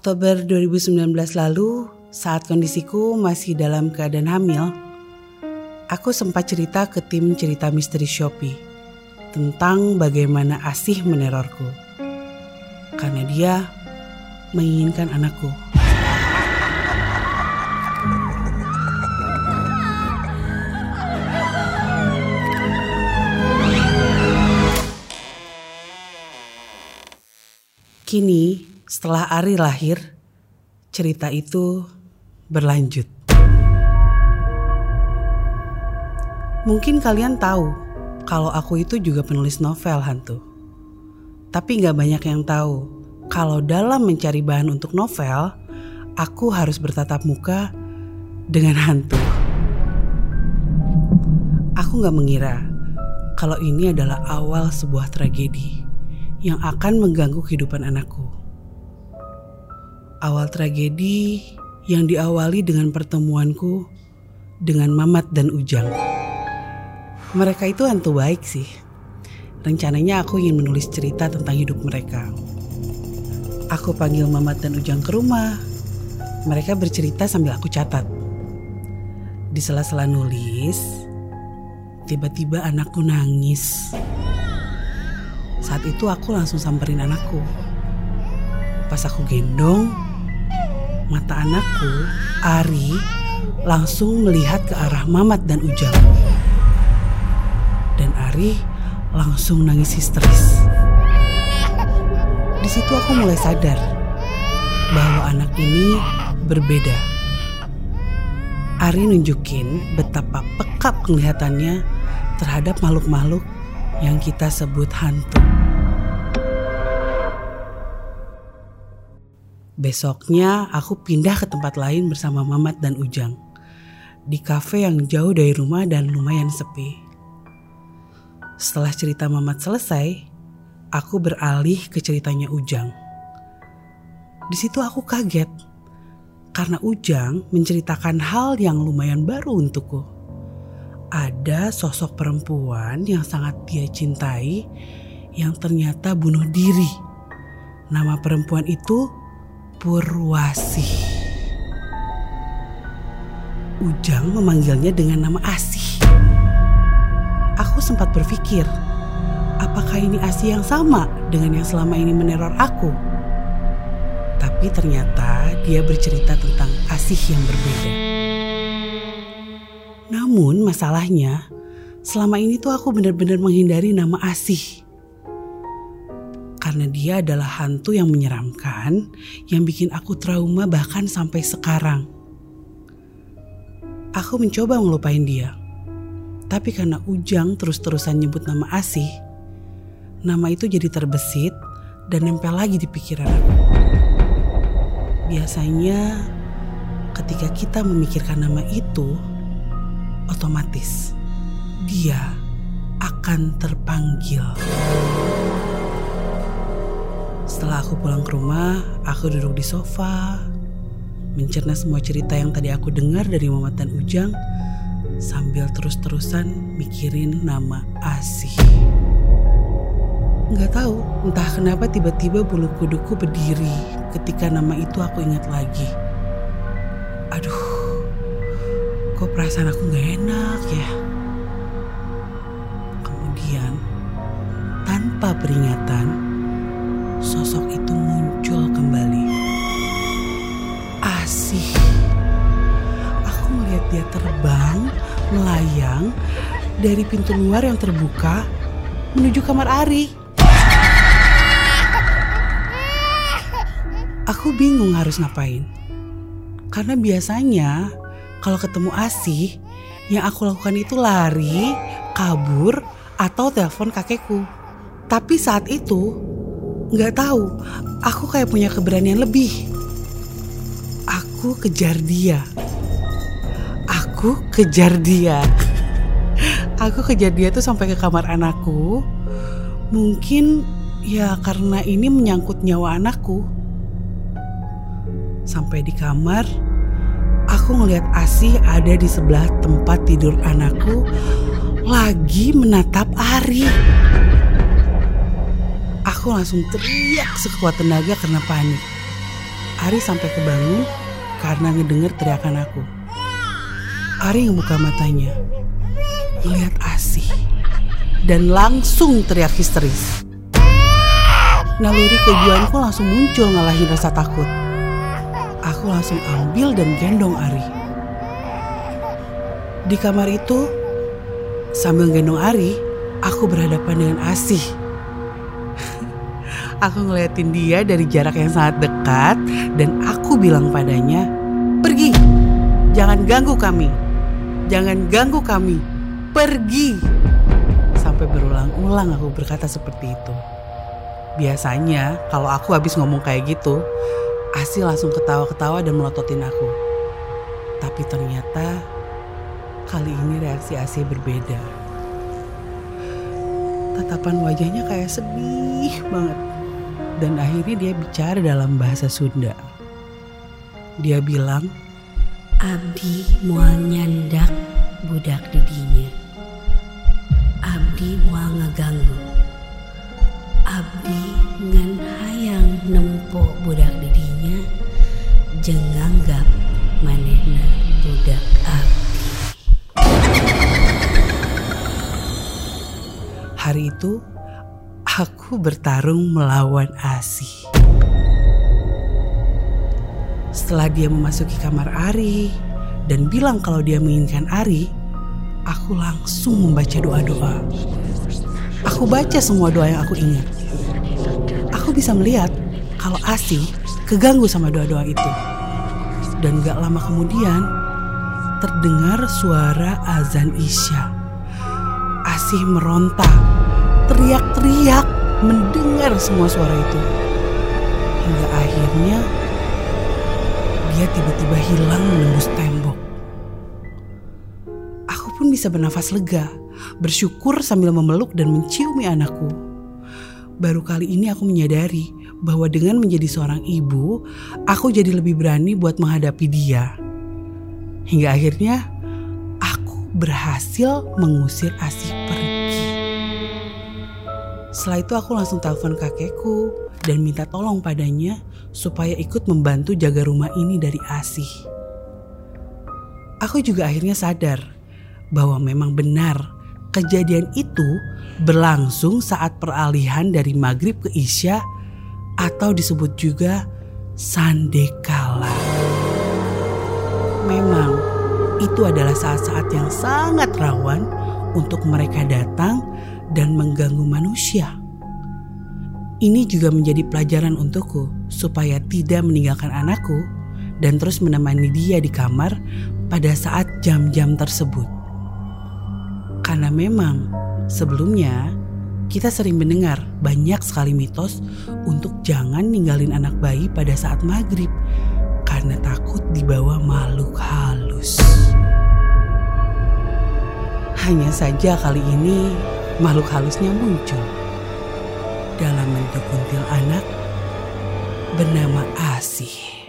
Oktober 2019 lalu, saat kondisiku masih dalam keadaan hamil, aku sempat cerita ke tim cerita misteri Shopee tentang bagaimana Asih menerorku. Karena dia menginginkan anakku. Kini, setelah Ari lahir, cerita itu berlanjut. Mungkin kalian tahu kalau aku itu juga penulis novel hantu. Tapi nggak banyak yang tahu kalau dalam mencari bahan untuk novel, aku harus bertatap muka dengan hantu. Aku nggak mengira kalau ini adalah awal sebuah tragedi yang akan mengganggu kehidupan anakku. Awal tragedi yang diawali dengan pertemuanku dengan Mamat dan Ujang. Mereka itu hantu baik sih. Rencananya aku ingin menulis cerita tentang hidup mereka. Aku panggil Mamat dan Ujang ke rumah. Mereka bercerita sambil aku catat. Di sela-sela nulis, tiba-tiba anakku nangis. Saat itu aku langsung samperin anakku. Pas aku gendong, mata anakku, Ari, langsung melihat ke arah Mamat dan Ujang. Dan Ari langsung nangis histeris. Di situ aku mulai sadar bahwa anak ini berbeda. Ari nunjukin betapa peka penglihatannya terhadap makhluk-makhluk yang kita sebut hantu. Besoknya aku pindah ke tempat lain bersama Mamat dan Ujang. Di kafe yang jauh dari rumah dan lumayan sepi. Setelah cerita Mamat selesai, aku beralih ke ceritanya Ujang. Di situ aku kaget karena Ujang menceritakan hal yang lumayan baru untukku. Ada sosok perempuan yang sangat dia cintai yang ternyata bunuh diri. Nama perempuan itu Purwasih. Ujang memanggilnya dengan nama Asih. Aku sempat berpikir, apakah ini Asih yang sama dengan yang selama ini meneror aku? Tapi ternyata dia bercerita tentang Asih yang berbeda. Namun masalahnya, selama ini tuh aku benar-benar menghindari nama Asih karena dia adalah hantu yang menyeramkan yang bikin aku trauma bahkan sampai sekarang. Aku mencoba ngelupain dia. Tapi karena Ujang terus-terusan nyebut nama Asih, nama itu jadi terbesit dan nempel lagi di pikiran aku. Biasanya ketika kita memikirkan nama itu, otomatis dia akan terpanggil. Setelah aku pulang ke rumah, aku duduk di sofa, mencerna semua cerita yang tadi aku dengar dari Mamat dan Ujang, sambil terus-terusan mikirin nama Asih. Nggak tahu, entah kenapa tiba-tiba bulu kuduku berdiri ketika nama itu aku ingat lagi. Aduh, kok perasaan aku nggak enak ya? Kemudian, tanpa peringatan, sosok itu muncul kembali. Asih. Aku melihat dia terbang, melayang dari pintu luar yang terbuka menuju kamar Ari. Aku bingung harus ngapain. Karena biasanya kalau ketemu Asih, yang aku lakukan itu lari, kabur, atau telepon kakekku. Tapi saat itu Nggak tahu, aku kayak punya keberanian lebih. Aku kejar dia. Aku kejar dia. Aku kejar dia tuh sampai ke kamar anakku. Mungkin ya karena ini menyangkut nyawa anakku. Sampai di kamar, aku ngeliat Asih ada di sebelah tempat tidur anakku lagi menatap Ari. Aku langsung teriak sekuat tenaga karena panik. Ari sampai kebangun karena ngedenger teriakan aku. Ari ngebuka matanya, ngeliat Asih, dan langsung teriak histeris. Naluri kejuanku langsung muncul ngalahin rasa takut. Aku langsung ambil dan gendong Ari. Di kamar itu, sambil gendong Ari, aku berhadapan dengan Asih. Aku ngeliatin dia dari jarak yang sangat dekat dan aku bilang padanya, "Pergi. Jangan ganggu kami. Jangan ganggu kami. Pergi." Sampai berulang-ulang aku berkata seperti itu. Biasanya kalau aku habis ngomong kayak gitu, Asi langsung ketawa-ketawa dan melototin aku. Tapi ternyata kali ini reaksi Asi berbeda. Tatapan wajahnya kayak sedih banget. Dan akhirnya dia bicara dalam bahasa Sunda. Dia bilang, Abdi mual nyandak budak didinya. Abdi mual ngeganggu abdi ngan hayang nempo budak didinya jenganggap manehna budak abdi hari itu aku bertarung melawan Asih. Setelah dia memasuki kamar Ari dan bilang kalau dia menginginkan Ari, aku langsung membaca doa-doa. Aku baca semua doa yang aku ingat aku bisa melihat kalau Asih keganggu sama doa-doa itu. Dan gak lama kemudian terdengar suara azan Isya. Asih meronta, teriak-teriak mendengar semua suara itu. Hingga akhirnya dia tiba-tiba hilang menembus tembok. Aku pun bisa bernafas lega, bersyukur sambil memeluk dan menciumi anakku baru kali ini aku menyadari bahwa dengan menjadi seorang ibu, aku jadi lebih berani buat menghadapi dia. Hingga akhirnya aku berhasil mengusir Asih. Setelah itu aku langsung telepon kakekku dan minta tolong padanya supaya ikut membantu jaga rumah ini dari Asih. Aku juga akhirnya sadar bahwa memang benar kejadian itu berlangsung saat peralihan dari maghrib ke isya atau disebut juga sandekala. Memang itu adalah saat-saat yang sangat rawan untuk mereka datang dan mengganggu manusia. Ini juga menjadi pelajaran untukku supaya tidak meninggalkan anakku dan terus menemani dia di kamar pada saat jam-jam tersebut. Karena memang Sebelumnya, kita sering mendengar banyak sekali mitos untuk jangan ninggalin anak bayi pada saat maghrib karena takut dibawa makhluk halus. Hanya saja kali ini makhluk halusnya muncul dalam bentuk kuntil anak bernama Asih.